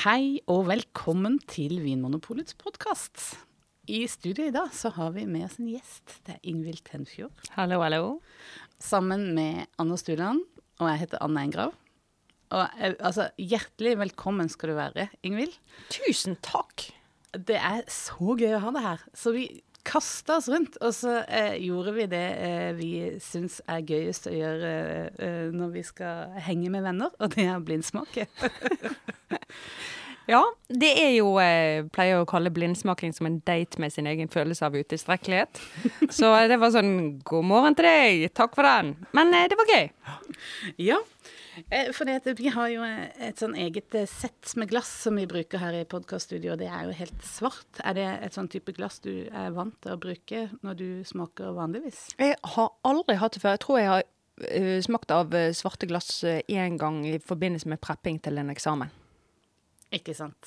Hei og velkommen til Vinmonopolets podkast. I studio i dag så har vi med oss en gjest. Det er Ingvild Tenfjord. Hallo, hallo. Sammen med Anna Stuland, og jeg heter Anne Engrav. Og eh, altså, hjertelig velkommen skal du være, Ingvild. Tusen takk. Det er så gøy å ha deg her. Så vi kasta oss rundt, og så eh, gjorde vi det eh, vi syns er gøyest å gjøre eh, når vi skal henge med venner, og det er blindsmake. Ja, det er jo Jeg pleier å kalle blindsmaking som en date med sin egen følelse av utilstrekkelighet. Så det var sånn God morgen til deg, takk for den. Men eh, det var gøy. Ja, eh, for vi har jo eh, et sånn eget eh, sett med glass som vi bruker her i podkaststudioet, og det er jo helt svart. Er det et sånn type glass du er vant til å bruke når du smaker vanligvis? Jeg har aldri hatt det før. Jeg tror jeg har smakt av svarte glass én gang i forbindelse med prepping til en eksamen. Ikke sant.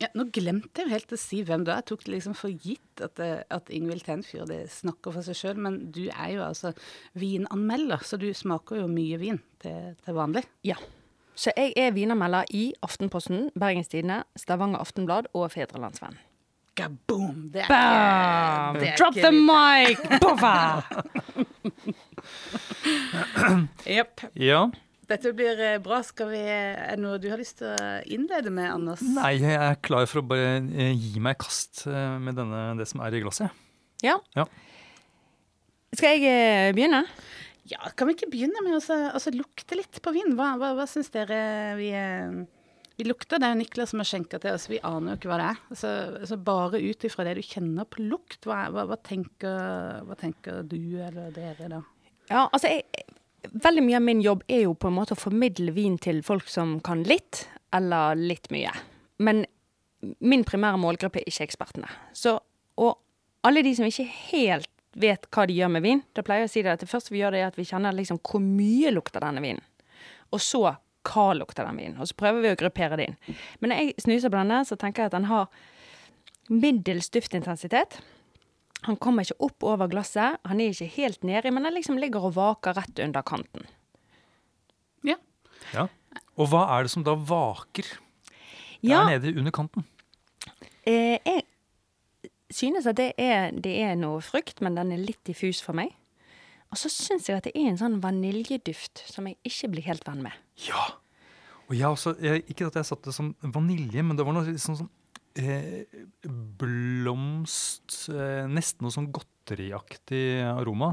Ja, nå glemte jeg jo helt å si hvem du er. Jeg tok det liksom for gitt at, eh, at Ingvild Tenfjord snakker for seg sjøl, men du er jo altså vinanmelder, så du smaker jo mye vin til, til vanlig. Ja. Så jeg er vinanmelder i Aftenposten, Bergens Tidende, Stavanger Aftenblad og Fedrelandsvenn. Gaboom! Det er Bam! ikke, det er Drop ikke the litt- mic! Boffa! Jepp. Ja. Dette blir eh, bra. Skal vi, er det noe du har lyst til å innlede med, Anders? Nei, jeg er klar for å bare eh, gi meg kast eh, med denne, det som er i glasset. Ja. Ja. Skal jeg eh, begynne? Ja, kan vi ikke begynne med å altså, lukte litt på vin? Hva, hva, hva syns dere vi eh, Vi lukter, det er jo Niklas som har skjenka til oss, vi aner jo ikke hva det er. Altså, altså Bare ut ifra det du kjenner på lukt, hva, hva, hva, tenker, hva tenker du eller dere da? Ja, altså jeg, Veldig mye av min jobb er jo på en måte å formidle vin til folk som kan litt, eller litt mye. Men min primære målgruppe er ikke ekspertene. Så, og alle de som ikke helt vet hva de gjør med vin, da pleier jeg å si det at det første vi gjør, det er at vi kjenner liksom hvor mye lukter denne vinen. Og så hva lukter den vinen. Og så prøver vi å gruppere det inn. Men når jeg snuser på denne, så tenker jeg at den har middels duftintensitet. Han kommer ikke opp over glasset, han er ikke helt nedi, men han liksom ligger og vaker rett under kanten. Ja. Ja. Og hva er det som da vaker Ja, der nede under kanten? eh, jeg synes at det er, det er noe frukt, men den er litt diffus for meg. Og så syns jeg at det er en sånn vaniljeduft som jeg ikke blir helt venn med. Ja! Og jeg også, jeg, ikke at jeg satte det som vanilje, men det var noe sånn, sånn eh, blomst eh, Nesten noe sånn godteriaktig aroma.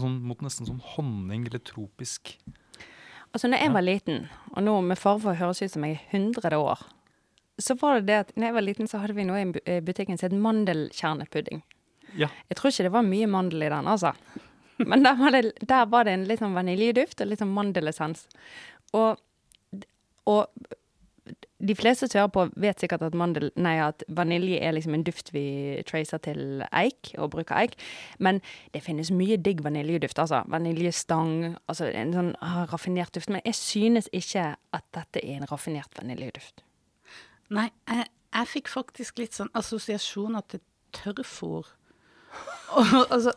Sånn, mot nesten sånn honning eller tropisk. Altså, når jeg var liten, og nå med fare for å høres ut som jeg er 100 år, så var det det at når jeg var liten, så hadde vi noe i eh, butikken som het mandelkjernepudding. Ja. Jeg tror ikke det var mye mandel i den, altså. Men der var det, der var det en litt sånn vaniljeduft og litt sånn mandelessens. Og, og de fleste som hører på, vet sikkert at, mandel, nei, at vanilje er liksom en duft vi tracer til eik, og bruker eik. Men det finnes mye digg vaniljeduft. altså Vaniljestang, altså en sånn ah, raffinert duft. Men jeg synes ikke at dette er en raffinert vaniljeduft. Nei, jeg, jeg fikk faktisk litt sånn assosiasjoner til tørrfòr. Altså,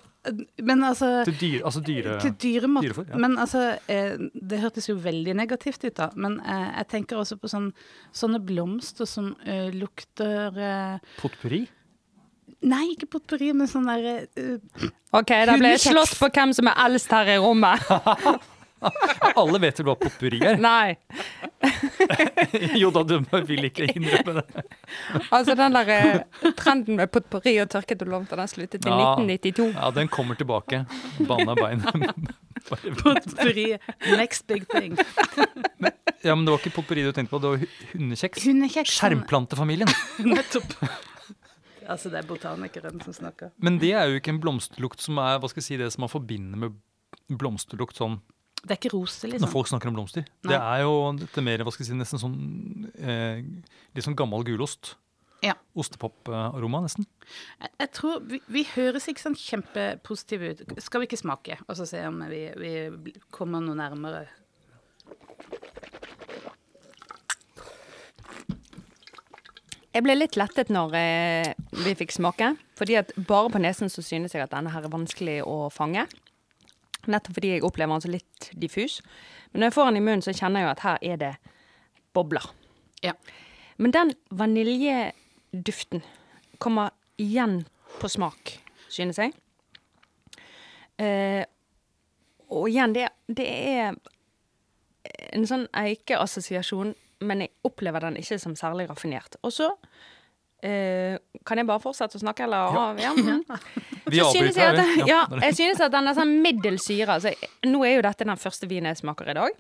men altså Til dyr, altså dyre... Til dyremat. Dyrefor, ja. Men altså, eh, det hørtes jo veldig negativt ut, da. Men eh, jeg tenker også på sånn, sånne blomster som eh, lukter eh, Potpurri? Nei, ikke potpurri, men sånn derre eh, OK, da ble det slått slåss på hvem som er eldst her i rommet. Alle vet vel hva potpurri er? Nei. jo da, du vil ikke innrømme det. Altså, den der eh, trenden med potpourri og tørkede blomster, den sluttet i Ja. 1992. Ja, den kommer tilbake. Banna bein. Bare- potpurri. Next big thing. ja, men det var ikke potpurri du tenkte på, det var hu- hundekjeks. Hundekjeks. Skjermplantefamilien. Nettopp. Altså, det er botanikeren som snakker. Men det er jo ikke en blomsterlukt som er hva skal jeg si, det som man forbinder med blomsterlukt sånn Det er ikke rose, når liksom. folk snakker om blomster. Nei. Det er jo dette mer hva skal jeg si, nesten sånn eh, litt sånn gammel gulost. Ja. Ostepoparoma, nesten. Jeg, jeg tror vi, vi høres ikke sånn kjempepositive ut. Skal vi ikke smake, og så se om vi, vi kommer noe nærmere? Jeg ble litt lettet når eh, vi fikk smake, fordi at bare på nesen så synes jeg at denne her er vanskelig å fange. Nettopp fordi jeg opplever den så litt diffus. Men når jeg får den i munnen, så kjenner jeg jo at her er det bobler. Ja. Men den vaniljeduften kommer igjen på smak, synes jeg. Eh, og igjen, det, det er en sånn eikeassosiasjon, men jeg opplever den ikke som særlig raffinert. Og så eh, Kan jeg bare fortsette å snakke, eller? Ja. ja. Vi Så avbryter jeg, at, ja, jeg synes at den er sånn middels syre. Altså, nå er jo dette den første vinen jeg smaker i dag.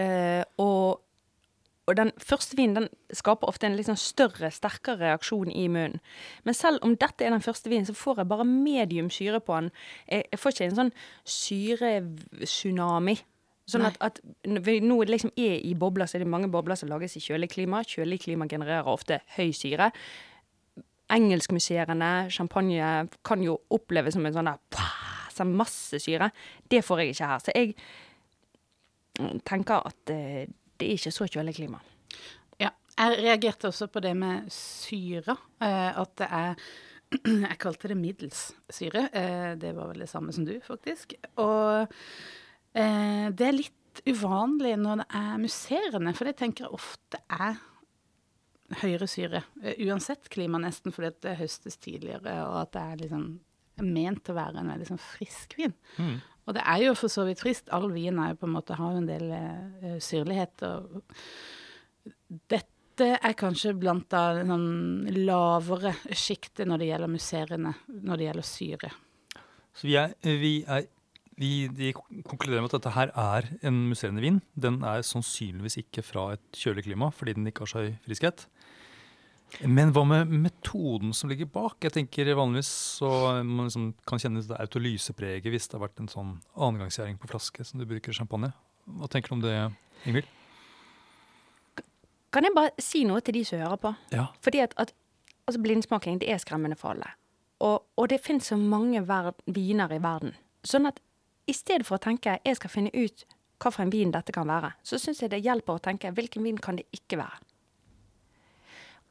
Uh, og, og den første vinen den skaper ofte en litt sånn større, sterkere reaksjon i munnen. Men selv om dette er den første vinen, så får jeg bare medium syre på den. Jeg, jeg får ikke en sånn syretsunami. Sånn at, at vi nå liksom er i bobler, så er det mange bobler som lages i kjølig klima. Kjølig klima genererer ofte høy syre Engelskmusserende champagne, kan jo oppleves som en sånn der sånn masse syre. Det får jeg ikke her. Så jeg mm, tenker at eh, det er ikke så kjølig klima. Ja. Jeg reagerte også på det med syre. Eh, at det er Jeg kalte det middels syre. Eh, det var vel det samme som du, faktisk. Og det er litt uvanlig når det er musserende, for det tenker jeg ofte er høyere syre. eh, uansett klima, nesten, fordi det høstes tidligere, og at det er liksom ment til å være en veldig sånn frisk vin. Mm. Og det er jo for så vidt friskt. All vin er jo på en måte har jo en del eh, syrlighet. Og dette er kanskje blant da sånn lavere sjiktet når det gjelder musserende, når det gjelder syre. Så vi er, vi er vi, de konkluderer med at dette her er en musserende vin. Den er sannsynligvis ikke fra et kjølig klima, fordi den ikke har så høy friskhet. Men hva med metoden som ligger bak? Jeg tenker Vanligvis så man liksom kan kjenne det autolysepreget hvis det har vært en sånn annengangsgjæring på flaske som du bruker i champagne. Hva tenker du om det, Ingvild? Kan jeg bare si noe til de som hører på? Ja. Fordi at, at altså blindsmaking det er skremmende for alle. Og, og det finnes så mange verd, viner i verden. Sånn at i stedet for å tenke jeg skal finne ut hva for en vin dette kan være, så syns jeg det hjelper å tenke hvilken vin kan det ikke være.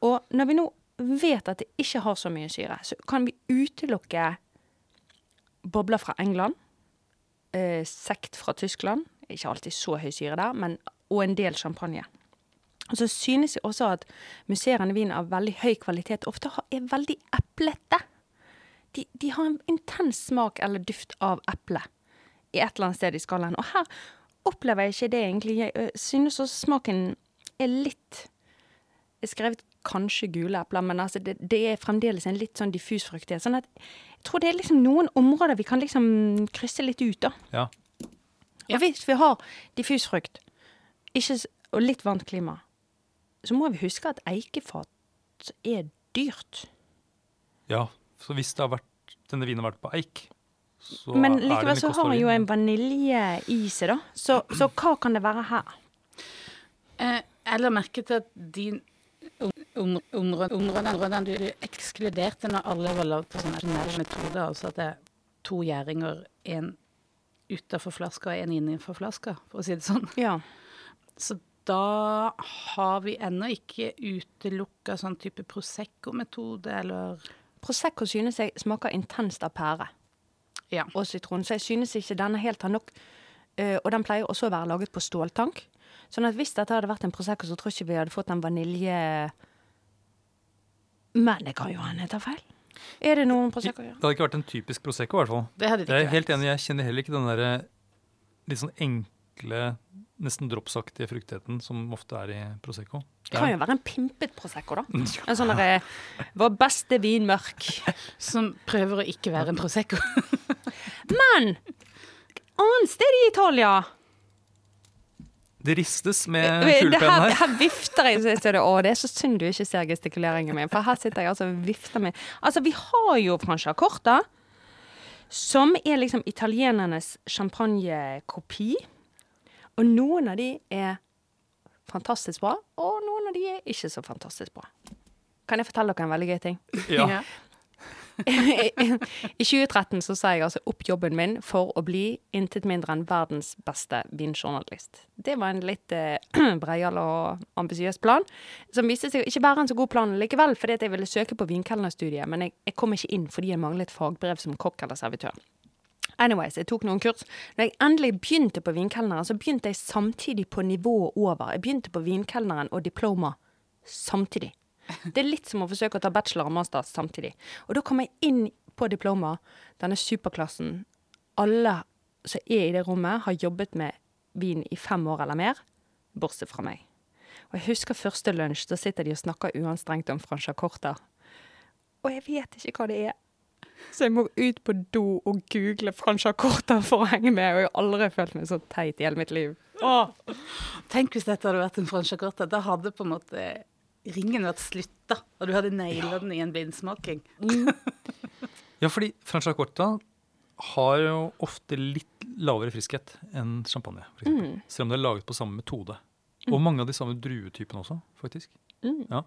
Og når vi nå vet at det ikke har så mye syre, så kan vi utelukke bobler fra England, eh, sekt fra Tyskland, ikke alltid så høy syre der, men, og en del champagne. Og så synes jeg også at musserende vin av veldig høy kvalitet ofte er veldig eplete. De, de har en intens smak eller duft av eple i et eller annet sted i skalaen. Og her opplever jeg ikke det egentlig. Jeg synes også smaken er litt Jeg skrevet kanskje gule epler, men altså det, det er fremdeles en litt sånn diffus fruktighet. Sånn at jeg tror det er liksom noen områder vi kan liksom krysse litt ut, da. ja. Og hvis vi har diffus frukt ikke, og litt varmt klima, så må vi huske at eikefat er dyrt. Ja, så hvis det har vært, denne vinen har vært på eik, Men likevel så har han jo en vanilje i seg, da. Så, så hva kan det være her? Eh, jeg la merke til at din om- område, områdene du, du ekskluderte når alle var lagd på sånne generelle metoder, altså at det er to gjæringer, én utafor flaska og én innenfor flaska, for å si det sånn. Ja. Så da har vi ennå ikke utelukka sånn type Prosecco-metode, eller Prosecco synes jeg smaker intenst av pære Ja. og sitron, så jeg synes ikke denne helt har nok. Eh, og den pleier også å være laget på ståltank. Sånn at hvis dette hadde vært en Prosecco, så tror jeg ikke vi hadde fått den vanilje... Men det kan jo hende jeg tar feil. Er det noen Prosecco Ja? Det hadde ikke vært en typisk Prosecco, i hvert fall. Det hadde det Jeg er helt enig, jeg kjenner heller ikke den der litt sånn enkle, nesten dropsaktige fruktigheten som ofte er i Prosecco. Det kan jo være en pimpet Prosecco, da. En sånn derre Vår beste vin mørk. Som prøver å ikke være en Prosecco. Men annet sted i Italia Det ristes med Eh, kulepennen her, her. her vifter jeg. Så det, å, det er så synd du ikke ser gestikuleringen min, for her sitter jeg altså og vifter med Altså, vi har jo Franciacorta, som er liksom italienernes champagnekopi. Og noen av de er fantastisk bra, og noen av de er ikke så fantastisk bra. Kan jeg fortelle dere en veldig gøy ting? Ja. I 2013 så sa jeg altså opp jobben min for å bli intet mindre enn verdens beste vinjournalist. Det var en litt eh, breial og ambisiøs plan, som viste seg ikke være en så god plan likevel, fordi at jeg ville søke på vinkelnerstudiet, men jeg, jeg kom ikke inn fordi jeg manglet fagbrev som kokk eller servitør. Anyways, jeg tok noen kurs. Når jeg endelig begynte på vinkelneren, så begynte jeg samtidig på nivået over. Jeg begynte på vinkelneren og diploma samtidig. Det er litt som å forsøke å ta bachelor og master samtidig. Og da kom jeg inn på diploma, denne superklassen. Alle som er i det rommet, har jobbet med vin i fem år eller mer, bortsett fra meg. Og jeg husker første lunsj, da sitter de og snakker uanstrengt om fransjakorta. Og jeg vet ikke hva det er. Så jeg må ut på do og google fransjakorta for å henge med, og jeg har aldri følt meg så teit i hele mitt liv. Åh. Tenk hvis dette hadde vært en fransjakorta. Da hadde på en måte ringen vært slutta, og du hadde naila den i en blindsmaking. Ja, fordi Franciacorta har jo ofte litt lavere friskhet enn champagne. For eksempel. Mm. Selv om det er laget på samme metode. Og mange av de samme druetypene også, faktisk. Mm. Ja.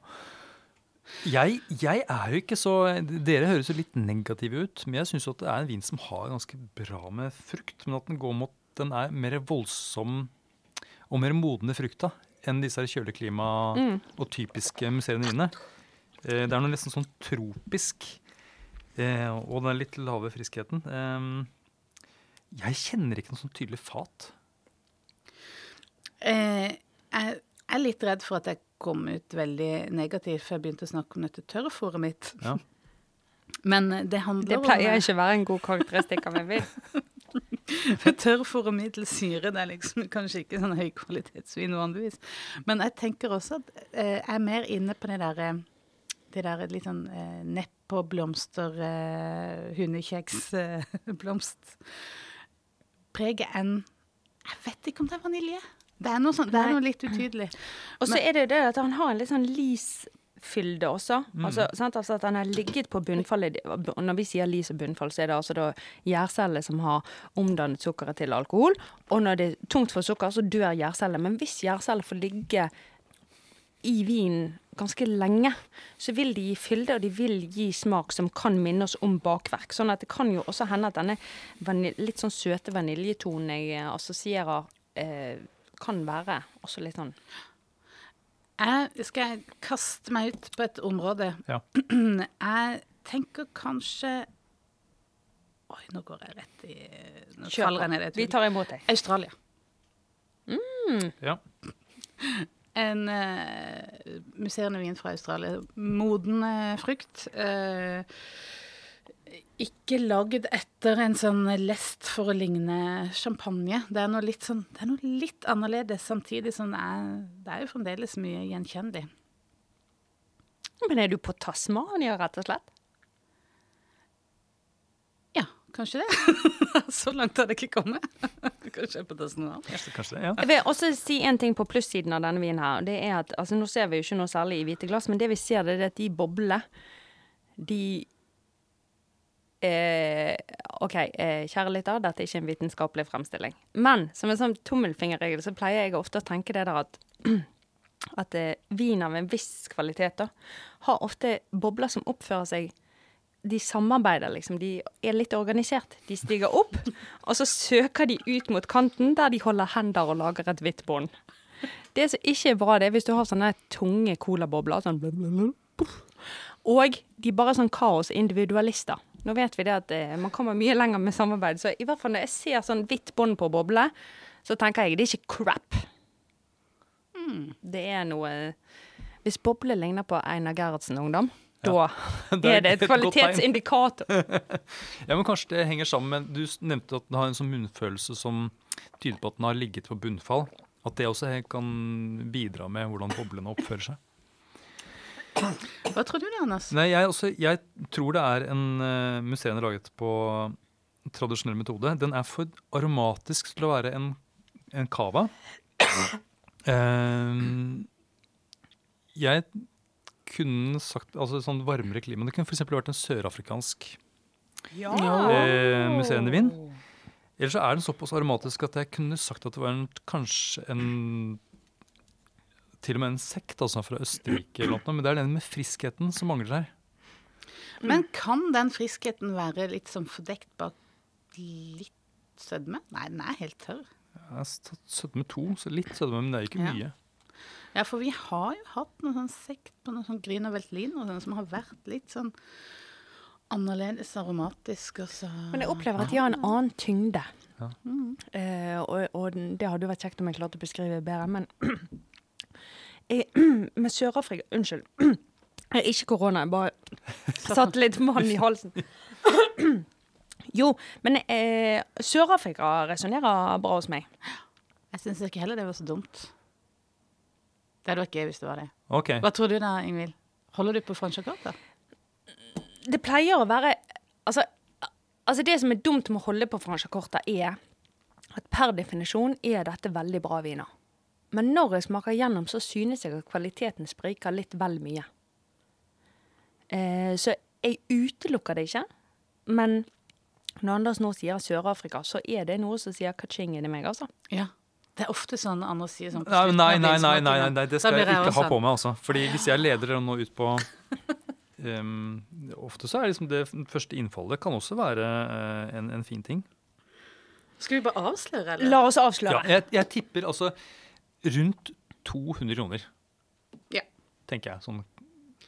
Jeg, jeg er jo ikke så Dere høres jo litt negative ut, men jeg syns at det er en vin som har ganske bra med frukt. Men at den går mot Den er mer voldsom og mer modne frukta enn disse kjøleklima Mm. og typiske museene dine. Eh, Det er noe nesten sånn tropisk, eh, og den er litt lave friskheten. Eh, Jeg kjenner ikke noe sånn tydelig fat. Eh, jeg er litt redd for at jeg kom ut veldig negativt før jeg begynte å snakke om dette tørrfòret mitt. Ja. Men eh, det handler om Det pleier ikke å være en god karakteristikk av en vin. Tørrfôr og middels syre, det er liksom kanskje ikke sånn høykvalitetsvin vanligvis. Men jeg tenker også at eh, jeg er mer inne på det derre det der litt sånn eh, neppe blomster, eh, hundekjeks, eh, enn Jeg vet ikke om det er vanilje. Det er noe, sånn, det er noe litt utydelig. Og så er det jo det at han har en litt sånn lis-fylde også. Mm. Altså, altså at han har ligget på bunnfallet. Når vi sier lis og bunnfall, så er det altså da gjærceller som har omdannet sukkeret til alkohol. Og når det er tungt for sukker, så dør gjærcellene. Men hvis gjærceller får ligge i vinen ganske lenge, så vil de gi fylde, og de vil gi smak som kan minne oss om bakverk. Sånn at det kan jo også hende at denne litt sånn søte vaniljetonen jeg assosierer, eh, kan være også litt sånn Jeg skal kaste meg ut på et område. Ja. Jeg tenker kanskje Oi, nå går jeg rett i Nå Kjør faller jeg ned i et Vi tar imot deg. Australia. Ja. En uh, musserende vin fra Australia. Moden eh, frukt. eh, ikke lagd etter en sånn lest for å ligne champagne. Det er noe litt, sånn, det er noe litt annerledes, samtidig som det er, det er jo fremdeles mye gjenkjennelig. Men er du på Tasmania, rett og slett? Ja, kanskje det. Så langt har det ikke kommet. Kanskje jeg er på Tasmania. Kanskje, kanskje ja. Jeg vil også si en ting på plussiden av denne vinen her. Det er at, altså Nå ser vi jo ikke noe særlig i hvite glass, men det vi ser, det er at de boblene, de eh, OK, eh, kjære lytter, dette er ikke en vitenskapelig fremstilling. Men som en sånn tommelfingerregel så pleier jeg ofte å tenke det der at at eh, vin av en viss kvalitet da, har ofte bobler som oppfører seg de samarbeider, liksom. De er litt organisert. De stiger opp, og så søker de ut mot kanten, der de holder hender og lager et hvitt bånd. Det som ikke er bra, det er hvis du har sånne tunge colabobler. Sånn og de bare er sånn kaos individualister. Nå vet vi det at eh, man kommer mye lenger med samarbeid, så i hvert fall når jeg ser sånn hvitt bånd på boble, så tenker jeg det er ikke crap. Det er noe Hvis boble ligner på Einar Gerhardsen-ungdom, da Det er det et kvalitetsindikator. Ja, men Kanskje det henger sammen med Du nevnte at den har en sånn munnfølelse som tyder på at den har ligget på bunnfall. At det også kan bidra med hvordan boblene oppfører seg. Hva tror du det, Anders? Nei, jeg, også, jeg tror det er en uh, museene laget på tradisjonell metode. Den er for aromatisk til å være en, en cava. Uh, jeg kunne sagt altså sånn varmere klima. Det kunne f.eks. vært en sørafrikansk Ja. museen i vin. Ellers så er den såpass aromatisk at jeg kunne sagt at det var en, kanskje en Til og med en sekt altså fra Østerrike, eller noe, men det er den med friskheten som mangler her. Men kan den friskheten være litt sånn fordekt bak litt sødme? Nei, den er helt tørr. Jeg har tatt sødme to, så litt sødme, men det er ikke Ja. mye. Ja, for vi har jo hatt noe sånn sekt på noe sånn Grüner Veltlin og sånn, som har vært litt sånn annerledes aromatisk. Og så Men jeg opplever at de har en annen tyngde. Ja. Eh, og, og det hadde jo vært kjekt om jeg klarte å beskrive bedre, men jeg, med Sør-Afrika Unnskyld. Jeg er Ikke korona, jeg bare satte litt vann i halsen. Jo, men eh, Sør-Afrika resonnerer bra hos meg. Jeg syns ikke heller det var så dumt. Det hadde vært gøy hvis det var det. Okay. Hva tror du da, Ingvild? Holder du på franchakata? Det pleier å være Altså, altså det som er dumt med å holde på franchakorta, er at per definisjon er dette veldig bra viner. Men når jeg smaker gjennom, så synes jeg at kvaliteten spriker litt vel mye. Eh, så jeg utelukker det ikke. Men når Anders nå sier Sør-Afrika, så er det noe som sier ka-ching inni meg, altså. Ja. Det er ofte sånn andre sier sånn Nei, nei, nei, nei, nei, nei, nei, det skal jeg ikke også ha på meg. altså. Fordi hvis jeg leder dere nå ut på um, Ofte så er liksom det første innfallet kan også være uh, en, en fin ting. Skal vi bare avsløre, eller? La oss Ja, avsløre. jeg, jeg tipper altså rundt 200 kroner, Ja. tenker jeg, sånn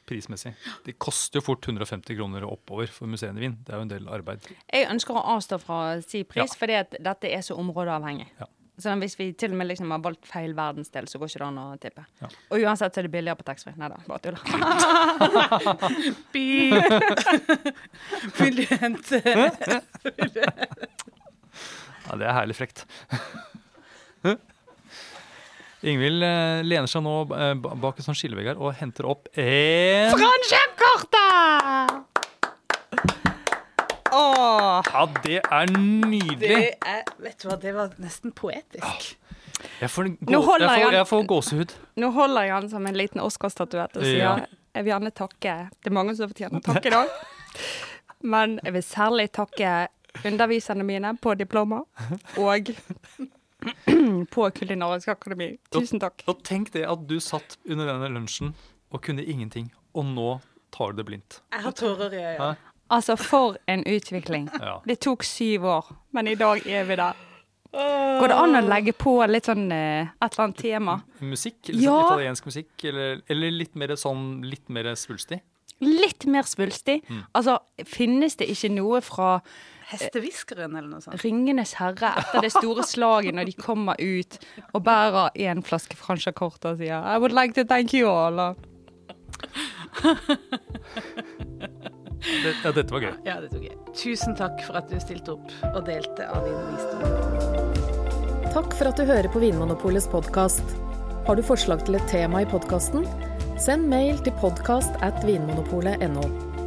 prismessig. Det koster jo fort 150 kroner oppover for museene i Wien. Det er jo en del arbeid. Jeg ønsker å avstå fra å si pris, Ja. fordi at dette er så områdeavhengig. Ja. Så hvis vi til og med liksom har valgt feil verdensdel, så går ikke det an å tippe. Ja. Og uansett så er det billigere på taxfree. Nei da, bare tuller. Vil du hente Ja, Det er herlig frekt. Ingvild eh, lener seg nå eh, bak en sånn skillevegg her og henter opp en Bransjekortet! Åh. Ja, det er nydelig! Det er, vet du hva, det var nesten poetisk. Jeg får, gå, jeg får gåsehud. Nå holder jeg han som en liten Oscar-statuett og sier Ja. jeg vil gjerne takke Det er mange som fortjener takk i dag. Men jeg vil særlig takke underviserne mine på diploma og på Kulinarisk akademi. Tusen takk. Og tenk det at du satt under denne lunsjen og kunne ingenting, og nå tar du det blindt. Jeg har tårer i øynene. Altså, for en utvikling. Ja. Det tok syv år, men i dag er vi der. Går det an å legge på litt sånn eh, et eller annet tema? Musikk, litt Ja. sånn italiensk musikk, eller, eller litt mer sånn litt mer svulstig. Litt mer svulstig. Altså, finnes det ikke noe fra Hestehviskeren eller noe sånt. Ringenes herre etter det store slaget når de kommer ut og bærer en flaske Francia-kort og sier I would like to thank you all. Det, ja, dette var gøy. Ja, det var gøy. Tusen takk for at du stilte opp og delte av din visdom. Takk for at du hører på Vinmonopolets podkast. Har du forslag til et tema i podkasten? Send mail til podkast at vinmonopolet.no.